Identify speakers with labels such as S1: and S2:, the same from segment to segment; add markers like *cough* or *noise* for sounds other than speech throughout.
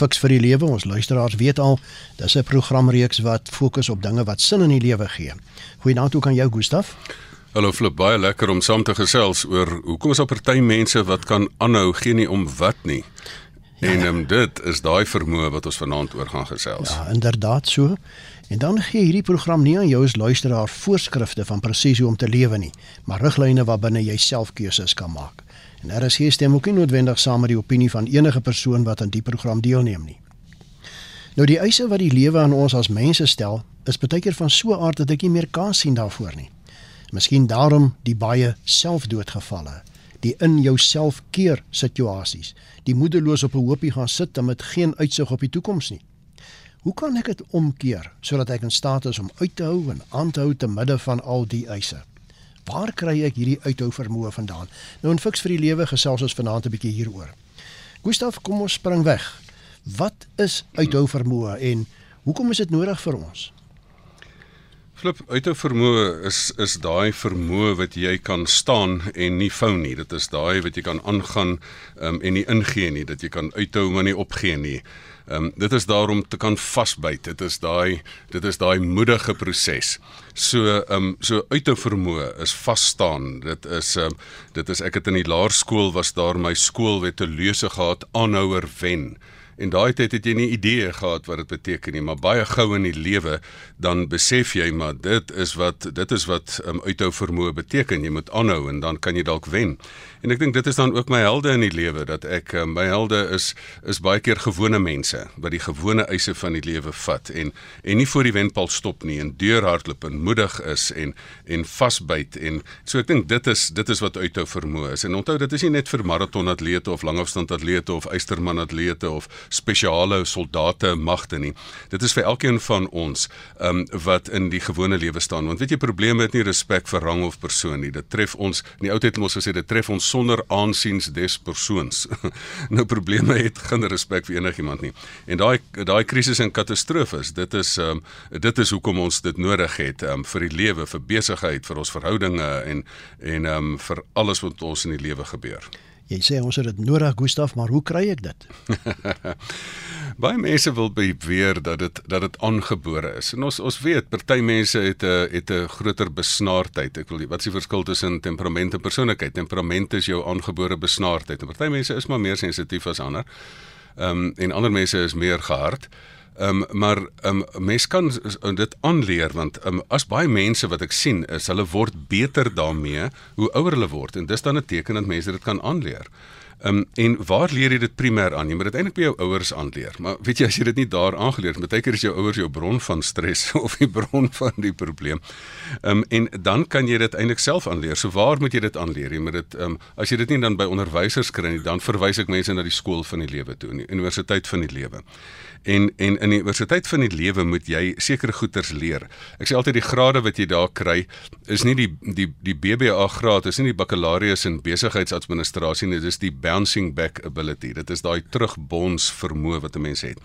S1: Fiks vir die lewe, ons luisteraars weet al, dis 'n programreeks wat fokus op dinge wat sin in die lewe gee. Goeienaand ook aan jou Gustaf.
S2: Hallo Flip, baie lekker om saam te gesels oor hoekom is daar party mense wat kan aanhou gee nie om wat nie. Ja. En um, dit is daai vermoë wat ons vanaand oor gaan gesels.
S1: Ja, inderdaad so. En dan gee hierdie program nie aan jou as luisteraar voorskrifte van presies hoe om te lewe nie, maar riglyne waarbinne jy self keuses kan maak. En hier stem ook nie noodwendig saam met die opinie van enige persoon wat aan die program deelneem nie. Nou die eise wat die lewe aan ons as mense stel, is baie keer van so 'n aard dat ek nie meer kans sien daarvoor nie. Miskien daarom die baie selfdoodgevalle, die in jouself keer situasies, die moedeloos op 'n hoopie gaan sit en met geen uitsig op die toekoms nie. Hoe kan ek dit omkeer sodat ek in staat is om uit te hou en aan te hou te midde van al die eise? Waar kry ek hierdie uithou vermoë vandaan? Nou in fiks vir die lewe gesels ons vanaand 'n bietjie hieroor. Gustaf, kom ons spring weg. Wat is uithou vermoë en hoekom is dit nodig vir ons?
S2: Flip, uithou vermoë is is daai vermoë wat jy kan staan en nie vou nie. Dit is daai wat jy kan aangaan um, en nie ingee nie, dat jy kan uithou maar nie opgee nie. Ehm um, dit is daarom te kan vasbyt. Dit is daai dit is daai moedige proses. So ehm um, so uit te vermoë is vas staan. Dit is ehm um, dit is ek het in die laerskool was daar my skoolwette leuse gehad aanhouer wen. En daai tyd het jy nie idee gehad wat dit beteken nie, maar baie gou in die lewe dan besef jy maar dit is wat dit is wat um, uithou vermoë beteken. Jy moet aanhou en dan kan jy dalk wen. En ek dink dit is dan ook my helde in die lewe dat ek um, my helde is is baie keer gewone mense wat die gewone eise van die lewe vat en en nie voor die wenpaal stop nie en deurhardloop en moedig is en en vasbyt en so ek dink dit is dit is wat uithou vermoë is. En onthou dit is nie net vir maratonatlete of langafstandatlete of eystermanatlete of spesiale soldate magte nie. Dit is vir elkeen van ons um, wat in die gewone lewe staan. Want weet jy probleme het nie respek vir rang of persoon nie. Dit tref ons in die ou tyd het ons gesê dit tref ons sonder aansiens des persoons. *laughs* nou probleme het geen respek vir enigiemand nie. En daai daai krisis en katastrofes, dit is um, dit is hoekom ons dit nodig het um, vir die lewe, vir besigheid, vir ons verhoudinge en en um, vir alles wat ons in die lewe gebeur.
S1: Jy sê ons het dit nodig, Gustaf, maar hoe kry ek dit? *laughs*
S2: Baie mense wil beweer dat dit dat dit aangebore is. En ons ons weet party mense het 'n het 'n groter besnaardheid. Ek wil wat is die verskil tussen temperament en persoonlikheid? Temperament is jou aangebore besnaardheid. En party mense is maar meer sensitief as ander. Ehm um, en ander mense is meer gehard. Ehm um, maar ehm um, mense kan dit aanleer want um, as baie mense wat ek sien is hulle word beter daarmee hoe ouer hulle word en dis dan 'n teken dat mense dit kan aanleer. Ehm um, en waar leer jy dit primêr aan? Jy moet dit eintlik by jou ouers aanleer. Maar weet jy as jy dit nie daar aangeleer het, baie keer is jou ouers jou bron van stres *laughs* of die bron van die probleem. Ehm um, en dan kan jy dit eintlik self aanleer. So waar moet jy dit aanleer? Jy moet dit ehm um, as jy dit nie dan by onderwysers kry nie, dan verwys ek mense na die skool van die lewe toe, die universiteit van die lewe. En en in die universiteit van die lewe moet jy sekere goeters leer. Ek sê altyd die grade wat jy daar kry is nie die die die BBA graad, is nie die bakkalaureus in besigheidsadministrasie nie, dis die bouncing back ability. Dit is daai terugbons vermoë wat 'n mens het.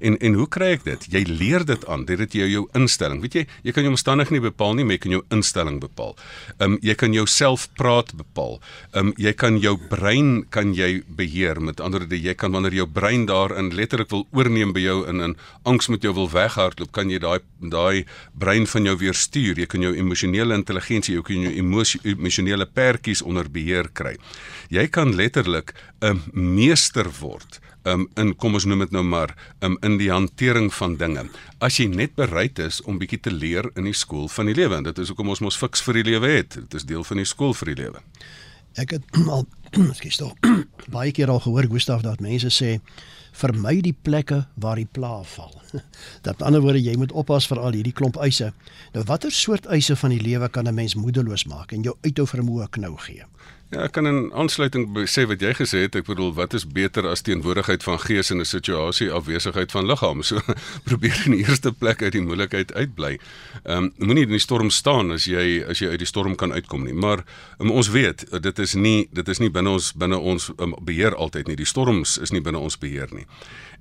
S2: En en hoe kry ek dit? Jy leer dit aan deur dit jou jou instelling. Weet jy, jy kan jou omstandighede nie bepaal nie, maar jy kan jou instelling bepaal. Ehm um, jy kan jouself praat bepaal. Ehm um, jy kan jou brein kan jy beheer. Met ander woorde, jy kan wanneer jou brein daarin letterlik wil oorneem jou in in angs met jou wil weghardloop, kan jy daai daai brein van jou weer stuur. Jy kan jou emosionele intelligensie, jy kan jou emosionele pertjies onder beheer kry. Jy kan letterlik 'n meester word um, in kom ons noem dit nou maar um, in die hantering van dinge. As jy net bereid is om bietjie te leer in die skool van die lewe en dit is hoekom ons mos fiks vir die lewe het. Dit is deel van die skool vir die lewe.
S1: Ek het *clears throat* al *clears throat* skielik tog *clears throat* baie keer al gehoor Gustaf dat mense sê vermy die plekke waar die pla val. *laughs* Dat die ander woorde jy moet oppas vir al hierdie klomp eise. Nou watter soort eise van die lewe kan 'n mens moedeloos maak en jou uithou vermoë knou gee?
S2: Ja, ek kan in aansluiting sê wat jy gesê het. Ek bedoel, wat is beter as teenwoordigheid van gees in 'n situasie afwesigheid van liggaam? So *laughs* probeer in die eerste plek uit die moeilikheid uitbly. Ehm um, moenie in die storm staan as jy as jy uit die storm kan uitkom nie. Maar um, ons weet dit is nie dit is nie binne ons binne ons um, beheer altyd nie. Die storms is nie binne ons beheer nie.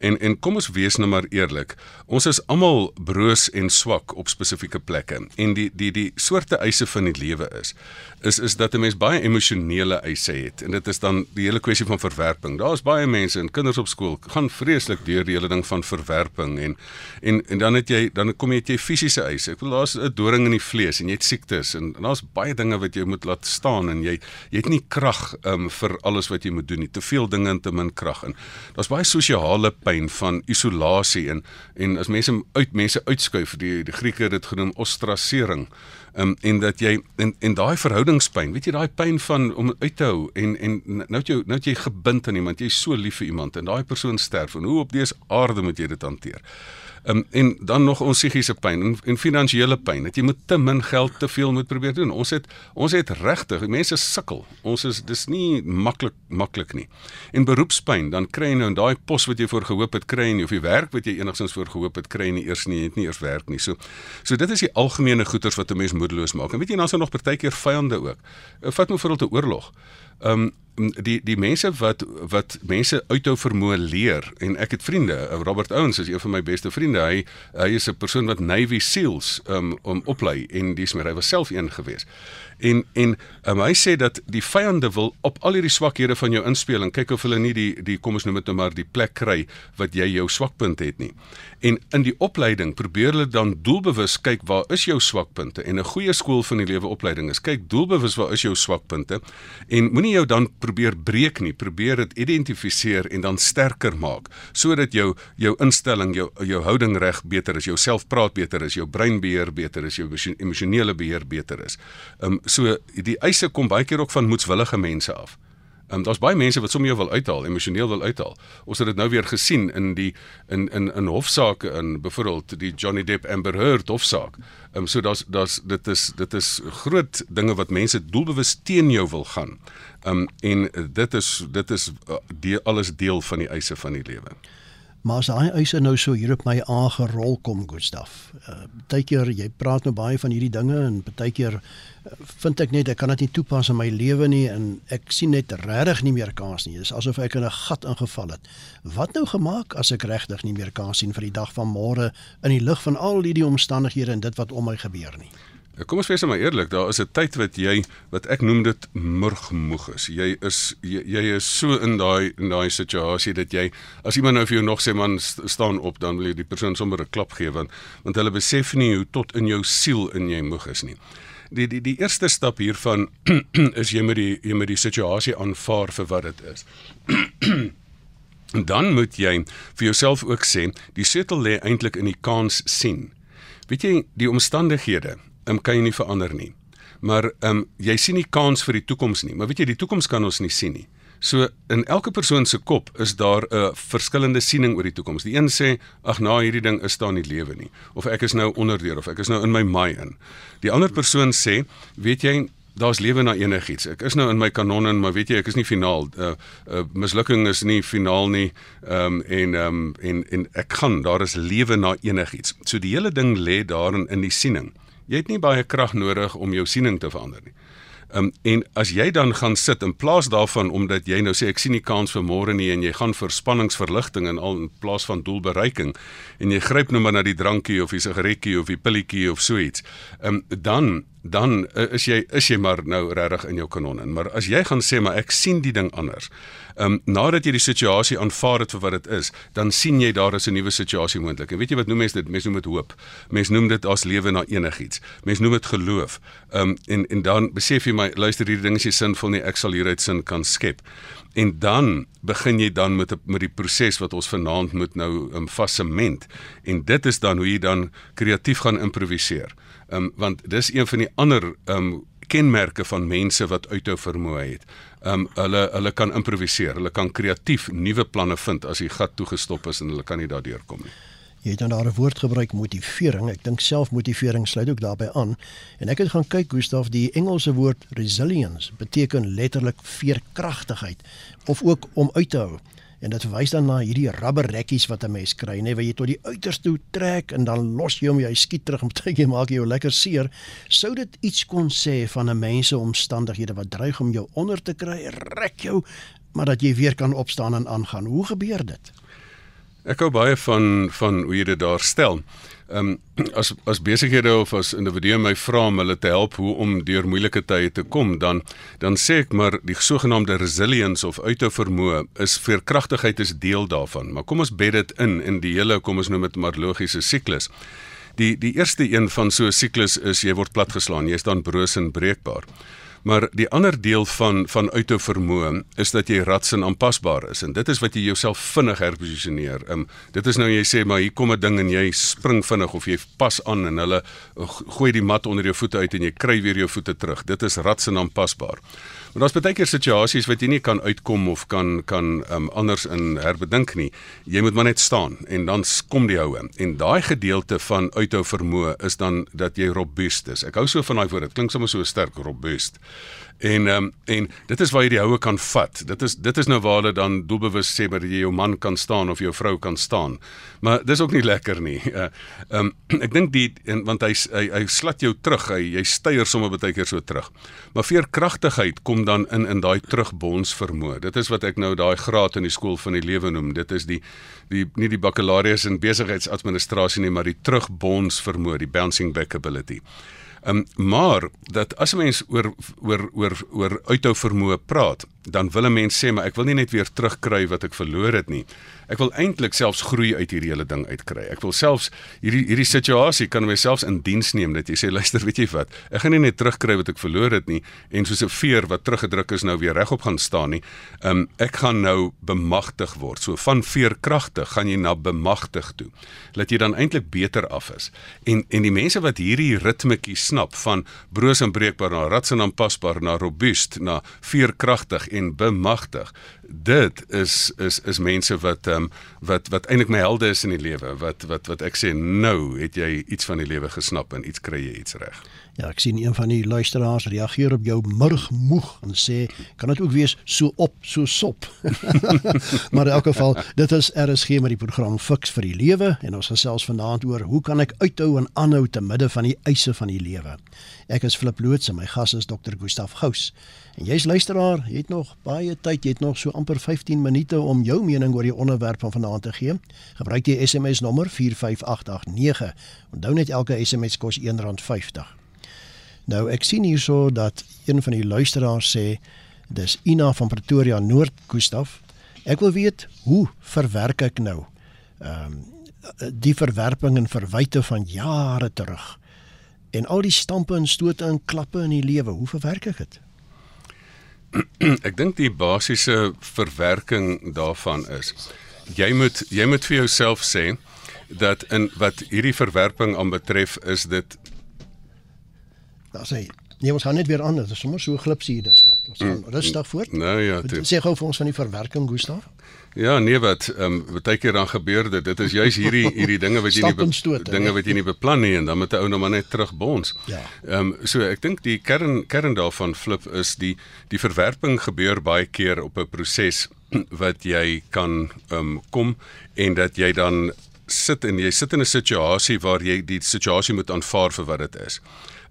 S2: En en kom ons wees nou maar eerlik. Ons is almal broos en swak op spesifieke plekke. En die die die soorte eise van die lewe is is is dat 'n mens baie emosionele eise het en dit is dan die hele kwessie van verwerping. Daar's baie mense en kinders op skool gaan vreeslik deur die hele ding van verwerping en en en dan het jy dan kom jy het jy fisiese eise. Ek bedoel daar's 'n doring in die vlees en jy het siektes en, en daar's baie dinge wat jy moet laat staan en jy jy het nie krag um, vir alles wat jy moet doen nie. Te veel dinge en te min krag in. Daar's baie sosiale pyn van isolasie en en as mense uit mense uitskuif, die die Grieke het dit genoem ostrasering um, en dat jy en en daai verhoudingspyn, weet jy daai pyn van om uit te hou en en nou het jy nou het jy gebind aan iemand, jy's so lief vir iemand en daai persoon sterf en hoe op dese aarde moet jy dit hanteer? Um, en dan nog ons psigiese pyn en, en finansiële pyn dat jy moet te min geld te veel moet probeer doen. Ons het ons het regtig mense sukkel. Ons is dis nie maklik maklik nie. En beroepspyn, dan kry jy nou daai pos wat jy voor gehoop het kry en of die werk wat jy enigstens voor gehoop het kry nie eers nie, het nie eers werk nie. So so dit is die algemene goeters wat 'n mens moedeloos maak. En weet jy, dan is daar nog partykeer vyande ook. Vat nou vir 'n oorlog. Ehm um, die die mense wat wat mense uithou vermoë leer en ek het vriende Robert Owens is een van my beste vriende. Hy hy is 'n persoon wat Navy Seals um, om oplei en dis maar hy was self een gewees en en um, hy sê dat die vyande wil op al hierdie swakhede van jou inspel en kyk of hulle nie die die kom ons noem dit nou maar die plek kry wat jy jou swakpunt het nie. En in die opleiding probeer hulle dan doelbewus kyk waar is jou swakpunte. En 'n goeie skool van die lewe opleiding is kyk doelbewus waar is jou swakpunte. En moenie jou dan probeer breek nie, probeer dit identifiseer en dan sterker maak sodat jou jou instelling, jou jou houding reg beter is, jou selfpraat beter is, jou breinbeheer beter is, jou emosionele beheer beter is. Um, so die eise kom baie keer ook van moedswillige mense af. Ehm um, daar's baie mense wat sommer jou wil uithaal, emosioneel wil uithaal. Ons het dit nou weer gesien in die in in in hofsaake in byvoorbeeld die Johnny Depp Amber Heard hofsaak. Ehm um, so daar's daar's dit is dit is groot dinge wat mense doelbewus teen jou wil gaan. Ehm um, en dit is dit is uh, die alles deel van die eise van die lewe.
S1: Maar as daai eise nou so hier op my aangerol kom, Gustaf. Uh partykeer jy praat nou baie van hierdie dinge en partykeer uh, vind ek net ek kan dit nie toepas in my lewe nie en ek sien net regtig nie meer kans nie. Dit is asof ek in 'n gat ingeval het. Wat nou gemaak as ek regtig nie meer kans sien vir die dag van môre in die lig van al hierdie omstandighede en dit wat om my gebeur nie?
S2: Kom ons wees maar eerlik, daar is 'n tyd wat jy wat ek noem dit murgmoeg is. Jy is jy, jy is so in daai in daai situasie dat jy as iemand nou vir jou nog sê man staan op, dan wil jy die persoon sommer 'n klap gee want want hulle besef nie hoe tot in jou siel in jy moeg is nie. Die die die eerste stap hiervan *clears throat* is jy moet die jy moet die situasie aanvaar vir wat dit is. *clears throat* Dan moet jy vir jouself ook sê, die sleutel lê eintlik in die kans sien. Weet jy, die omstandighede um, kan jy nie verander nie. Maar ehm um, jy sien nie kans vir die toekoms nie. Maar weet jy, die toekoms kan ons nie sien nie. So in elke persoon se kop is daar 'n uh, verskillende siening oor die toekoms. Die een sê, "Ag, na hierdie ding is daar nie lewe nie." Of ek is nou onderdeur of ek is nou in my maai in. Die ander persoon sê, "Weet jy, daar's lewe na enigiets. Ek is nou in my kanon en maar weet jy, ek is nie finaal. Uh, uh mislukking is nie finaal nie. Ehm um, en ehm um, en en ek gaan, daar is lewe na enigiets. So die hele ding lê daarin in die siening. Jy het nie baie krag nodig om jou siening te verander nie. Um, en as jy dan gaan sit in plaas daarvan omdat jy nou sê ek sien nie kans vir môre nie en jy gaan vir spanningsverligting en al in plaas van doelbereiking en jy gryp nou maar na die drankie of die sigaretjie of die pilletjie of so iets. Ehm um, dan dan uh, is jy is jy maar nou regtig in jou kanon in. Maar as jy gaan sê maar ek sien die ding anders. Ehm um, nadat jy die situasie aanvaar het vir wat dit is, dan sien jy daar is 'n nuwe situasie moontlik. En weet jy wat noem mense dit? Mense noem dit hoop. Mense noem dit as lewe na enigiets. Mense noem dit geloof. Ehm um, en en dan besef jy my luister hierdie ding is nie sinvol nie. Ek sal hieruit sin kan skep. En dan begin jy dan met met die proses wat ons vanaand moet nou um, vasement. En dit is dan hoe jy dan kreatief gaan improviseer. Ehm um, want dis een van die ander ehm um, kenmerke van mense wat uithou vermoë het. Um, hulle hulle kan improviseer, hulle kan kreatief nuwe planne vind as die gat toegestop is en hulle kan nie daardeur kom nie.
S1: Jy het dan daar 'n woord gebruik motivering. Ek dink selfmotivering sluit ook daarbey aan. En ek het gaan kyk Gustaf, die Engelse woord resilience beteken letterlik veerkragtigheid of ook om uit te hou. En dit verwys dan na hierdie rubberrekkies wat 'n mens kry, nê, waar jy tot die uiterste trek en dan los jy hom jy skiet terug met jy maak jou lekker seer. Sou dit iets kon sê van 'n mens se omstandighede wat dreig om jou onder te kry, rek jou, maar dat jy weer kan opstaan en aangaan. Hoe gebeur dit?
S2: Ek hou baie van van hoe jy dit daar stel. Ehm um, as as besighede of as individue my vra om hulle te help hoe om deur moeilike tye te kom, dan dan sê ek maar die sogenaamde resilience of uithou vermoë is veerkragtigheid is deel daarvan. Maar kom ons bed dit in in die hele kom ons noem dit maar logiese siklus. Die die eerste een van so 'n siklus is jy word platgeslaan, jy is dan broos en breekbaar. Maar die ander deel van van uithou vermoë is dat jy ratsin aanpasbaar is en dit is wat jy jouself vinnig herposisioneer. Um, dit is nou jy sê maar hier kom 'n ding en jy spring vinnig of jy pas aan en hulle gooi die mat onder jou voete uit en jy kry weer jou voete terug. Dit is ratsin aanpasbaar. Maar daar's baie keer situasies wat jy nie kan uitkom of kan kan um, anders in herbedink nie. Jy moet maar net staan en dan kom die houe. En daai gedeelte van uithou vermoë is dan dat jy robuust is. Ek hou so van daai woord. Dit klink sommer so sterk, robuust. En ehm um, en dit is waar jy die houe kan vat. Dit is dit is nou waar hulle dan doelbewus sê dat jy jou man kan staan of jou vrou kan staan. Maar dis ook nie lekker nie. Eh, ehm uh, *clears throat* um, ek dink die en, want hy, hy hy slat jou terug. Hy jy styer sommer baie keer so terug. Maar veerkragtigheid kom dan in in daai terugbons vermoë. Dit is wat ek nou daai graad in die skool van die lewe noem. Dit is die die nie die bakkalaureus in besigheidsadministrasie nie, maar die terugbons vermoë, die bouncing back ability. Ehm um, maar dat as 'n mens oor oor oor oor uithou vermoë praat, dan wil 'n mens sê maar ek wil nie net weer terugkry wat ek verloor het nie. Ek wil eintlik selfs groei uit hierdie hele ding uitkry. Ek wil selfs hierdie hierdie situasie kan myself in diens neem dat jy sê luister, weet jy wat? Ek gaan nie net terugkry wat ek verloor het nie en soos 'n veer wat teruggedruk is nou weer regop gaan staan nie. Um ek gaan nou bemagtig word. So van veerkragtig gaan jy na bemagtig toe. Dat jy dan eintlik beter af is. En en die mense wat hierdie ritmetjie snap van broos en breekbaar na rats en aanpasbaar na robuust na veerkragtig en bemagtig dit is is is mense wat ehm um, wat wat eintlik my helde is in die lewe wat wat wat ek sê nou het jy iets van die lewe gesnap en iets kry jy iets reg.
S1: Ja, ek sien een van die luisteraars reageer op jou murgmoeg en sê kan dit ook wees so op so sop. *laughs* maar in elk geval, dit is RSG met die program Fix vir die lewe en ons gesels vanaand oor hoe kan ek uithou en aanhou te midde van die eise van die lewe. Ek is Flip Loots en my gas is Dr. Gustaf Gous. En jy's luisteraar, jy het nog baie tyd, jy het nog so amper 15 minute om jou mening oor die onderwerp van vanaand te gee. Gebruik die SMS nommer 45889. Onthou net elke SMS kos R1.50. Nou ek sien hierso dat een van die luisteraars sê dis Ina van Pretoria Noord Gustaf. Ek wil weet hoe verwerk ek nou ehm um, die verwerping en verwyte van jare terug en al die stampe en stote en klappe in die lewe, hoe verwerk ek dit? *clears throat*
S2: ek dink die basiese verwerking daarvan is jy moet jy moet vir jouself sê dat in wat hierdie verwerping aanbetref is dit
S1: dan sê nee ons gaan net weer aan dit is sommer so glipsie dis ons gaan mm, rustig voort
S2: nou ja
S1: sê gou vir ons van die verwerking Gustaf
S2: Ja, nee wat, ehm um, baie keer dan gebeur dit. Dit is juis hierdie hierdie dinge wat jy nie *laughs* stoot, dinge wat jy nie beplan nie en dan moet 'n ou nou maar net terugbons. Ja. Ehm um, so ek dink die kern kern daarvan flip is die die verwerping gebeur baie keer op 'n proses *clears throat* wat jy kan ehm um, kom en dat jy dan sit en jy sit in 'n situasie waar jy die situasie moet aanvaar vir wat dit is.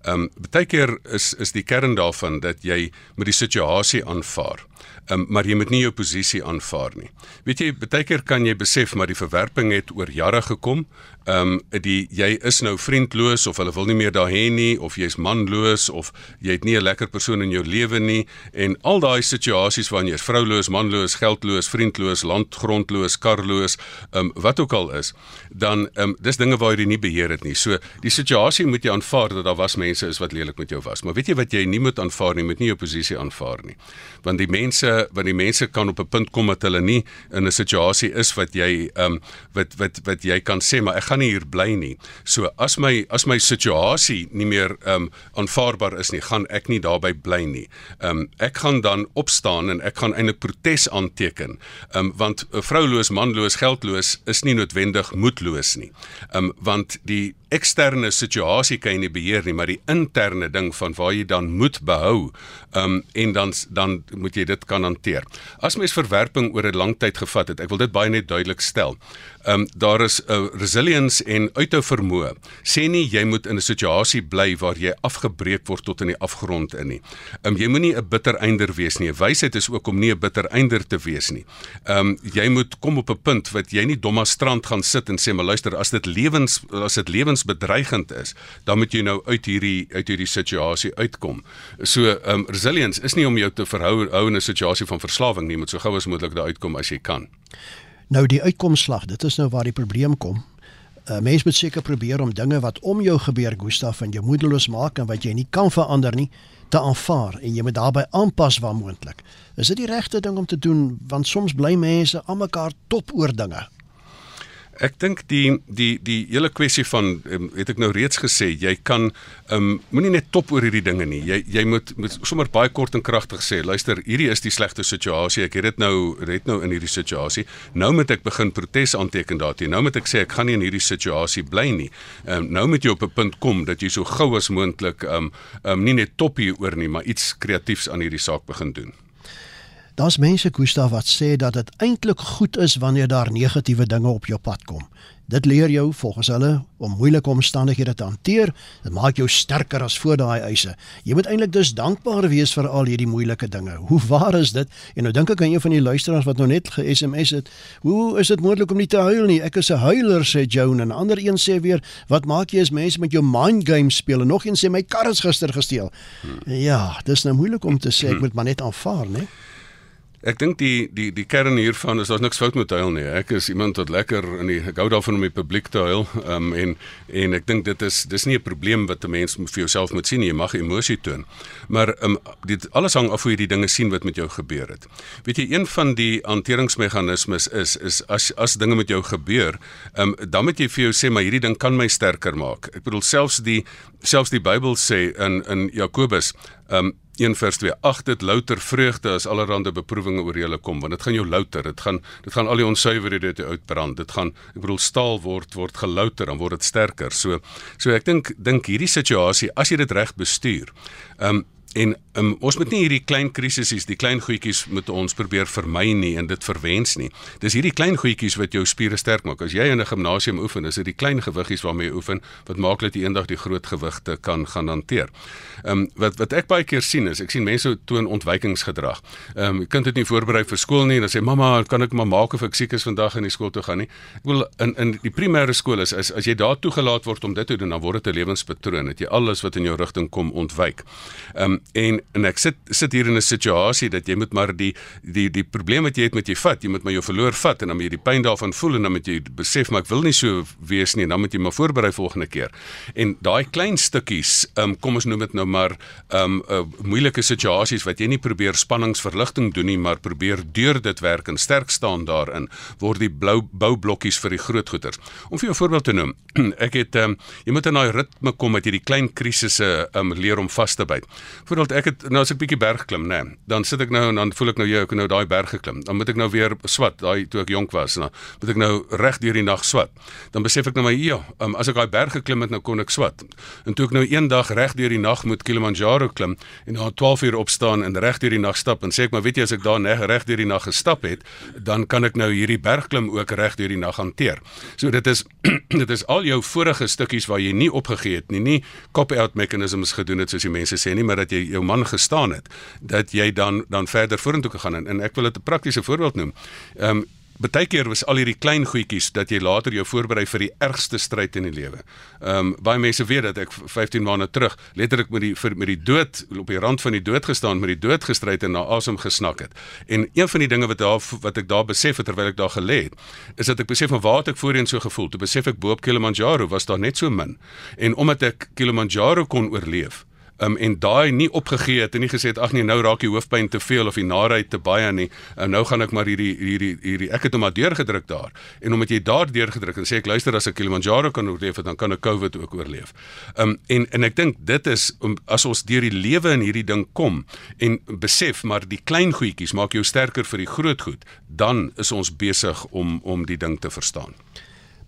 S2: Ehm um, baie keer is is die kern daarvan dat jy moet die situasie aanvaar um, maar jy moet nie jou posisie aanvaar nie. Weet jy, baie keer kan jy besef maar die verwerping het oor jare gekom. Ehm um, die jy is nou vriendloos of hulle wil nie meer daar hê nie of jy's manloos of jy het nie 'n lekker persoon in jou lewe nie en al daai situasies waarin jy's vrouloos, manloos, geldloos, vriendloos, landgrondloos, karloos, ehm um, wat ook al is, dan ehm um, dis dinge waar jy nie beheer het nie. So die situasie moet jy aanvaar dat daar was mense is wat lelik met jou was. Maar weet jy wat jy nie moet aanvaar nie, moet nie jou posisie aanvaar nie. Want die mense want die mense kan op 'n punt kom dat hulle nie in 'n situasie is wat jy ehm um, wat wat wat jy kan sê maar ek gaan nie hier bly nie. So as my as my situasie nie meer ehm um, aanvaarbaar is nie, gaan ek nie daarby bly nie. Ehm um, ek gaan dan opstaan en ek gaan eintlik protes aanteken. Ehm um, want 'n vrouloos, manloos, geldloos is nie noodwendig moedloos nie. Ehm um, want die eksterne situasie kan jy nie beheer nie, maar die interne ding van waar jy dan moet behou, um, en dan dan moet jy dit kan hanteer. As mens verwerping oor 'n lang tyd gevat het, ek wil dit baie net duidelik stel. Um, daar is 'n uh, resilience en uithou vermoë. Sê nie jy moet in 'n situasie bly waar jy afgebreek word tot in die afgrond in nie. Um, jy moenie 'n bitter einder wees nie. Wysheid is ook om nie 'n bitter einder te wees nie. Um, jy moet kom op 'n punt wat jy nie domma strand gaan sit en sê maar luister as dit lewens as dit lewensbedreigend is, dan moet jy nou uit hierdie uit hierdie situasie uitkom. So um, resilience is nie om jou te verhou hou in 'n situasie van verslawing nie, moet so gou as moontlik daar uitkom as jy kan.
S1: Nou die uitkomslag, dit is nou waar die probleem kom. 'n uh, Mens moet seker probeer om dinge wat om jou gebeur, Gustaf, en jou moedeloos maak en wat jy nie kan verander nie, te aanvaar en jy moet daarbey aanpas waar moontlik. Is dit die regte ding om te doen want soms bly mense aan mekaar top oor dinge?
S2: Ek dink die die die hele kwessie van um, het ek nou reeds gesê jy kan um, moenie net top oor hierdie dinge nie. Jy jy moet, moet sommer baie kort en kragtig sê, luister, hierdie is die slegte situasie. Ek het dit nou red nou in hierdie situasie. Nou moet ek begin protes aanteken daarteen. Nou moet ek sê ek gaan nie in hierdie situasie bly nie. Um, nou moet jy op 'n punt kom dat jy so gou as moontlik um, um nie net top hier oor nie, maar iets kreatiefs aan hierdie saak begin doen.
S1: Daar's mense Gustaf wat sê dat dit eintlik goed is wanneer daar negatiewe dinge op jou pad kom. Dit leer jou volgens hulle om moeilike omstandighede te hanteer. Dit maak jou sterker as voor daai eise. Jy moet eintlik dus dankbaar wees vir al hierdie moeilike dinge. Hoe waar is dit? En nou dink ek aan een van die luisteraars wat nou net ge-SMS het. Hoe is dit moontlik om nie te huil nie? Ek is 'n huiler sê Joan en 'n ander een sê weer, wat maak jy as mense met jou mind games speel? En nog een sê my kar is gister gesteel. Hmm. Ja, dis nou moeilik om te sê ek *clears throat* moet maar net aanvaar, né?
S2: Ek dink die die die kern hiervan is daar's niks fout met huil nie. Ek is iemand wat lekker in die ek hou daarvan om die publiek te huil. Ehm um, en en ek dink dit is dis nie 'n probleem wat 'n mens vir jouself moet sien nie. Jy mag emosie toon. Maar ehm um, dit alles hang af hoe jy die dinge sien wat met jou gebeur het. Weet jy een van die hanteringsmeganismes is is as as dinge met jou gebeur, ehm um, dan moet jy vir jou sê maar hierdie ding kan my sterker maak. Ek bedoel selfs die selfs die Bybel sê in in Jakobus ehm um, 1 vers 2 ag dit louter vreugde as allerlei beproewinge oor julle kom want dit gaan jou louter. Dit gaan dit gaan al die onsuiverhede uit uitbrand. Dit gaan ek bedoel staal word word gelouter dan word dit sterker. So so ek dink dink hierdie situasie as jy dit reg bestuur ehm um, En um, ons moet nie hierdie klein krisisies, die klein goedjies moet ons probeer vermy nie en dit verwens nie. Dis hierdie klein goedjies wat jou spiere sterk maak. As jy in 'n gimnasium oefen, is dit die klein gewiggies waarmee jy oefen wat maak dat jy eendag die groot gewigte kan gaan hanteer. Ehm um, wat wat ek baie keer sien is, ek sien mense toon ontwykingsgedrag. Ehm um, kind het nie voorberei vir skool nie en dan sê mamma, kan ek maar maak of ek siek is vandag in die skool toe gaan nie. Ek wil in in die primêre skool is as as jy daar toegelaat word om dit te doen, dan word dit 'n lewenspatroon dat jy alles wat in jou rigting kom ontwyk. Ehm um, en en ek sit sit hier in 'n situasie dat jy moet maar die die die probleem wat jy het met jy vat, jy moet maar jou verloor vat en dan moet jy die pyn daarvan voel en dan moet jy besef maar ek wil nie so wees nie en dan moet jy maar voorberei volgende keer. En daai klein stukkies, um, kom ons noem dit nou maar um, uh, moeilike situasies wat jy nie probeer spanningsverligting doen nie, maar probeer deur dit werk en sterk staan daarin, word die blou boublokkies vir die groot goeters. Om vir jou 'n voorbeeld te noem, *clears throat* ek het um, jy moet in daai ritme kom met hierdie klein krisisse um, leer om vas te byt. Voorbeeld ek het nou as ek bietjie berg klim, nê, nee, dan sit ek nou en dan voel ek nou jy ek nou daai berg geklim. Dan moet ek nou weer swat, daai toe ek jonk was, nou moet ek nou reg deur die nag swat. Dan besef ek nou maar ja, um, as ek daai berg geklim het, nou kon ek swat. En toe ek nou eendag reg deur die nag moet Kilimanjaro klim en na 12 uur opstaan en reg deur die nag stap en sê ek maar weet jy as ek daar reg deur die nag gestap het, dan kan ek nou hierdie bergklim ook reg deur die nag hanteer. So dit is *clears throat* dit is al jou vorige stukkies waar jy nie opgegee het nie, nie cop-out mechanisms gedoen het soos die mense sê nie, maar dat jy jou man gestaan het dat jy dan dan verder vorentoe kan gaan en, en ek wil dit 'n praktiese voorbeeld noem. Ehm um, Baie keer was al hierdie klein goedjies dat jy later jou voorberei vir die ergste stryd in die lewe. Ehm um, baie mense weet dat ek 15 maande terug letterlik met die vir, met die dood op die rand van die dood gestaan, met die dood gestryd en na asem gesnak het. En een van die dinge wat daar wat ek daar besef het terwyl ek daar gelê het, is dat ek besef van waar het ek voorheen so gevoel? Toe besef ek bo op Kilimanjaro was daar net so min. En omdat ek Kilimanjaro kon oorleef, um, en daai nie opgegee het en nie gesê het ag nee nou raak die hoofpyn te veel of die narigheid te baie nie en nou gaan ek maar hierdie hierdie hierdie ek het hom maar deurgedruk daar en omdat jy daar deurgedruk en sê ek luister as ek Kilimanjaro kan oorleef dan kan ek COVID ook oorleef. Um en en ek dink dit is um, as ons deur die lewe in hierdie ding kom en besef maar die klein goedjies maak jou sterker vir die groot goed dan is ons besig om om die ding te verstaan.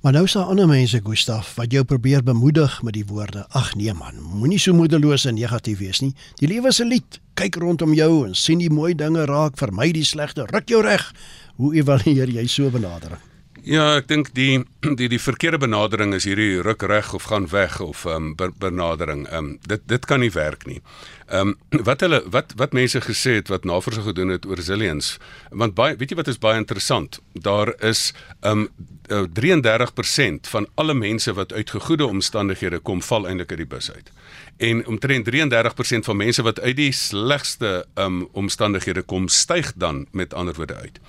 S1: Maar nou is daar ander mense, Gustaf, wat jou probeer bemoedig met die woorde: "Ag nee man, moenie so moedeloos en negatief wees nie. Die lewe is 'n lied. Kyk rondom jou en sien die mooi dinge raak, vermy die slegte, ruk jou reg." Hoe evalueer jy so benadering?
S2: Ja, ek dink die *clears throat* die die verkeerde benadering is hierdie ruk reg of gaan weg of ehm um, benadering. Ehm um, dit dit kan nie werk nie. Ehm um, *clears throat* wat hulle wat wat mense gesê het wat navorsing gedoen het oor resilience, want baie weet jy wat is baie interessant? Daar is ehm um, 33% van alle mense wat uit gegoede omstandighede kom val eintlik uit die bus uit. En omtrent 33% van mense wat uit die slegste um omstandighede kom, styg dan met ander woorde uit.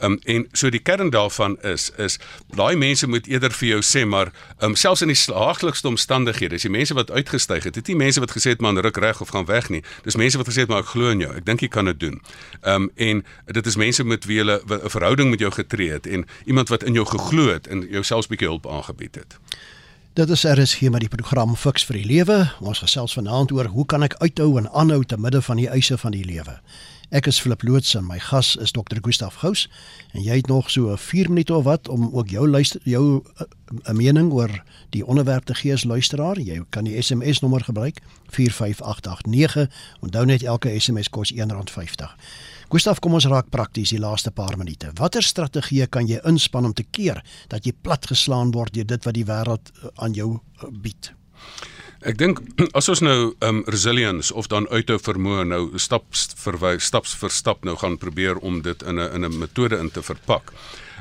S2: Um en so die kern daarvan is is daai mense moet eerder vir jou sê maar um selfs in die slaaglikste omstandighede, is die mense wat uitgestyg het, dit nie mense wat gesê het man ruk reg of gaan weg nie. Dis mense wat gesê het maar ek glo in jou. Ek dink jy kan dit doen. Um en dit is mense met wie jy 'n verhouding met jou getree het en iemand wat in jou geglo het en jou selfs bietjie hulp aangebied het.
S1: Dit is RSG met die program Fix vir die Lewe. Ons gesels vanaand oor hoe kan ek uithou en aanhou te midde van die eise van die lewe. Ek is Flip Loots en my gas is Dr. Gustaf Gous en jy het nog so 4 minute of wat om ook jou luister jou eh, 'n mening oor die onderwerp te gee as luisteraar. Jy kan die SMS nommer gebruik 45889. Onthou net elke SMS kos R1.50. Gustaf, kom ons raak prakties die laaste paar minute. Watter strategie kan jy inspann om te keer dat jy platgeslaan word deur dit wat die wêreld eh, aan jou eh, bied?
S2: Ek dink *clears throat* as ons nou um resilience of dan uithou vermoë nou staps vir staps vir stap nou gaan probeer om dit in 'n in 'n metode in te verpak.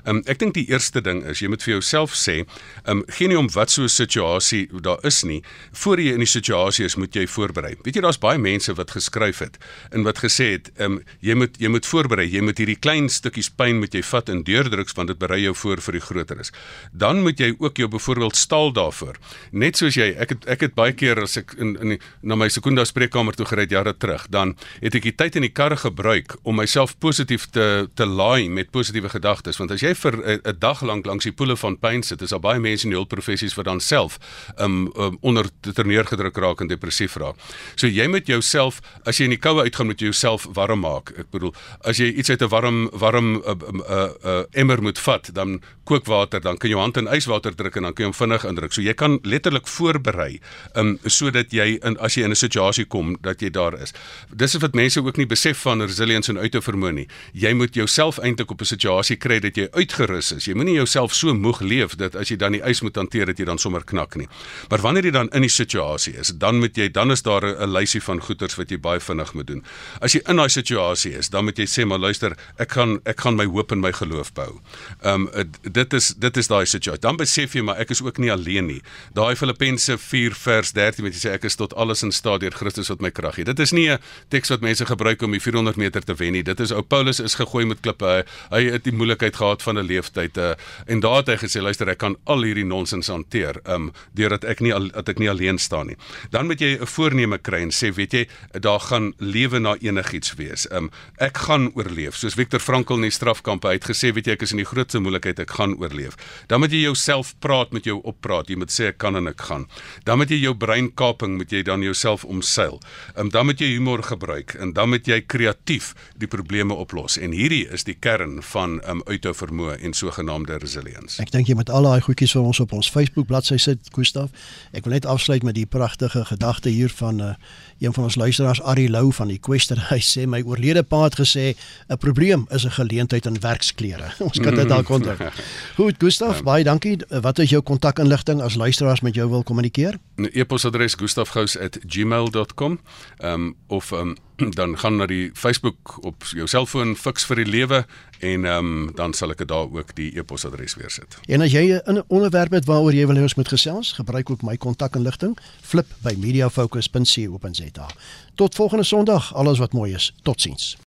S2: Um, ek dink die eerste ding is jy moet vir jouself sê, um, geen nie om wat so 'n situasie daar is nie, voor jy in die situasie is, moet jy voorberei. Weet jy daar's baie mense wat geskryf het en wat gesê het, um, jy moet jy moet voorberei, jy moet hierdie klein stukkies pyn moet jy vat en deurdruks want dit berei jou voor vir die groter is. Dan moet jy ook jou byvoorbeeld staal daarvoor. Net soos jy ek het ek het baie keer as ek in in die, na my sekunda spreekkamer toe gery jare terug, dan het ek die tyd in die kar gebruik om myself positief te te laai met positiewe gedagtes want as jy jy vir 'n dag lank langs die poele van pyn sit, is daar baie mense in die hulpprofessies wat dan self um, um onder terneergedruk raak en depressief raak. So jy moet jouself as jy in die koue uitgaan moet jy jouself warm maak. Ek bedoel, as jy iets uit 'n warm warm 'n uh, 'n uh, uh, emmer moet vat, dan kookwater, dan kan jy jou hand in yswater druk en dan kan jy hom vinnig indruk. So jy kan letterlik voorberei um sodat jy in as jy in 'n situasie kom dat jy daar is. Dis wat mense ook nie besef van resilience en uithou vermoë nie. Jy moet jouself eintlik op 'n situasie kry dat jy uitgerus is. Jy moenie jouself so moeg leef dat as jy dan die ys moet hanteer dat jy dan sommer knak nie. Maar wanneer jy dan in die situasie is, dan moet jy dan is daar 'n lysie van goeders wat jy baie vinnig moet doen. As jy in daai situasie is, dan moet jy sê maar luister, ek gaan ek gaan my hoop en my geloof bou. Ehm um, dit is dit is daai situasie. Dan besef jy maar ek is ook nie alleen nie. Daai Filippense 4 vers 13 wat jy sê ek is tot alles in staat deur Christus wat my krag gee. Dit is nie 'n teks wat mense gebruik om die 400 meter te wen nie. Dit is ou Paulus is gegooi met klippe. Hy, hy het die moeilikheid gehad van 'n leeftyd uh, en daar het hy gesê luister ek kan al hierdie nonsens hanteer um deurdat ek nie al, dat ek nie alleen staan nie. Dan moet jy 'n voorneme kry en sê weet jy daar gaan lewe na enigiets wees. Um ek gaan oorleef. Soos Viktor Frankl in die strafkamp het gesê weet jy ek is in die grootste moeilikheid ek gaan oorleef. Dan moet jy jouself praat met jou oppraat. Jy moet sê ek kan en ek gaan. Dan moet jy jou breinkaping moet jy dan jouself omseil. Um dan moet jy humor gebruik en dan moet jy kreatief die probleme oplos. En hierdie is die kern van um uithou vermoë en sogenaamde resilience.
S1: Ek dink jy moet al daai goedjies vir ons op ons Facebook bladsy sit, Gustaf. Ek wil net afsluit met die pragtige gedagte hier van 'n uh, een van ons luisteraars Ari Lou van die Quester. *laughs* Hy sê my oorlede pa het gesê 'n probleem is 'n geleentheid in werksklere. *laughs* ons kan dit *laughs* dalk onthou. Goed, Gustaf, ja. baie dankie. Wat is jou kontakinligting as luisteraars met jou wil kommunikeer?
S2: E-posadres gustafgous@gmail.com. Ehm um, of ehm um, *clears throat* dan gaan na die Facebook op jou selfoon fix vir die lewe en ehm um, dan sal ek dit daar ook die e-posadres weer sit.
S1: En as jy 'n onderwerp het waaroor jy wil hê ons moet gesels, gebruik ook my kontakinligting flip by mediafocus.co.za. Tot volgende Sondag, alles wat mooi is. Totsiens.